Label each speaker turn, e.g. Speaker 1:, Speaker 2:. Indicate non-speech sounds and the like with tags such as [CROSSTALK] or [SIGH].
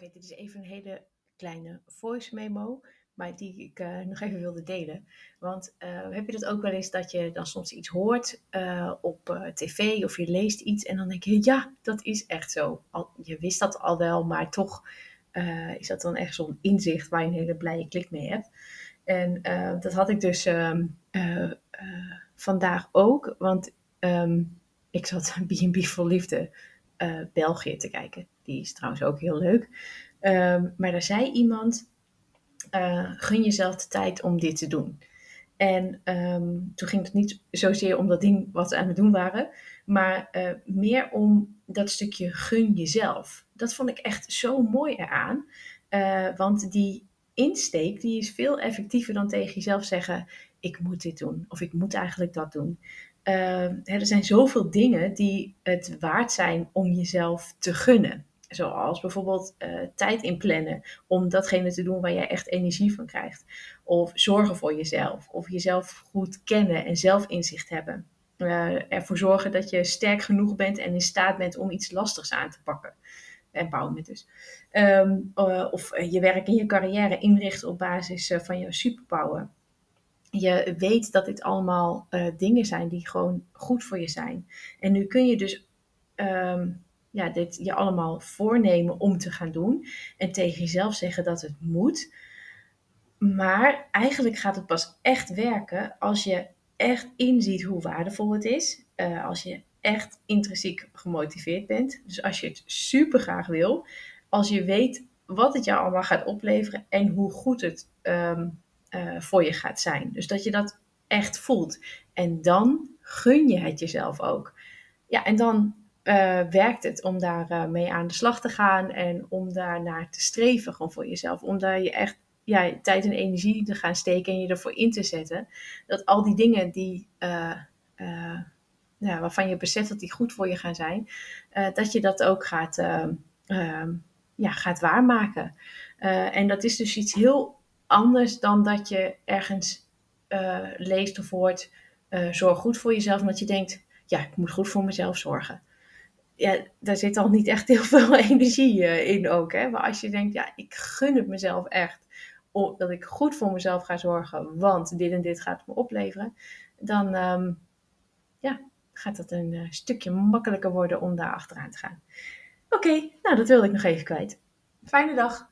Speaker 1: Oké, dit is even een hele kleine voice memo, maar die ik uh, nog even wilde delen. Want uh, heb je dat ook wel eens dat je dan soms iets hoort uh, op tv of je leest iets en dan denk je, ja, dat is echt zo. Je wist dat al wel, maar toch is dat dan echt zo'n inzicht waar je een hele blije klik mee hebt. En dat had ik dus ehm, vandaag ook, want um, ik zat [LAUGHS] B&B voor Liefde België te kijken. Die is trouwens ook heel leuk. Um, maar daar zei iemand: uh, gun jezelf de tijd om dit te doen. En um, toen ging het niet zozeer om dat ding wat ze aan het doen waren, maar uh, meer om dat stukje gun jezelf. Dat vond ik echt zo mooi eraan. Want die insteek die is veel effectiever dan tegen jezelf zeggen: ik moet dit doen of ik moet eigenlijk dat doen. Uh, er zijn zoveel dingen die het waard zijn om jezelf te gunnen. Zoals bijvoorbeeld uh, tijd inplannen om datgene te doen waar jij echt energie van krijgt. Of zorgen voor jezelf. Of jezelf goed kennen en zelfinzicht hebben. Uh, ervoor zorgen dat je sterk genoeg bent en in staat bent om iets lastigs aan te pakken. Empowerment dus. Um, uh, of je werk en je carrière inrichten op basis van jouw superpower. Je weet dat dit allemaal dingen zijn die gewoon goed voor je zijn. En nu kun je dus um, ja, dit je allemaal voornemen om te gaan doen. En tegen jezelf zeggen dat het moet. Maar eigenlijk gaat het pas echt werken als je echt inziet hoe waardevol het is. Als je echt intrinsiek gemotiveerd bent. Dus als je het super graag wil. Als je weet wat het jou allemaal gaat opleveren en hoe goed het um, uh, voor je gaat zijn. Dus dat je dat echt voelt. En dan gun je het jezelf ook. Ja, en dan uh, werkt het om daar uh, mee aan de slag te gaan en om daar naar te streven gewoon voor jezelf. Om daar je echt ja, tijd en energie te gaan steken en je ervoor in te zetten. Dat al die dingen die, ja, waarvan je beseft dat die goed voor je gaan zijn, dat je dat ook gaat, ja, gaat waarmaken. en dat is dus iets heel anders dan dat je ergens leest of hoort, zorg goed voor jezelf, omdat je denkt, ja, ik moet goed voor mezelf zorgen ja, daar zit al niet echt heel [LAUGHS] veel energie in ook. Hè? Maar als je denkt, ja, ik gun het mezelf echt dat ik goed voor mezelf ga zorgen, want dit en dit gaat me opleveren, dan um, ja, gaat het een uh, stukje makkelijker worden om daar achteraan te gaan. Oké, nou dat wilde ik nog even kwijt. Fijne dag!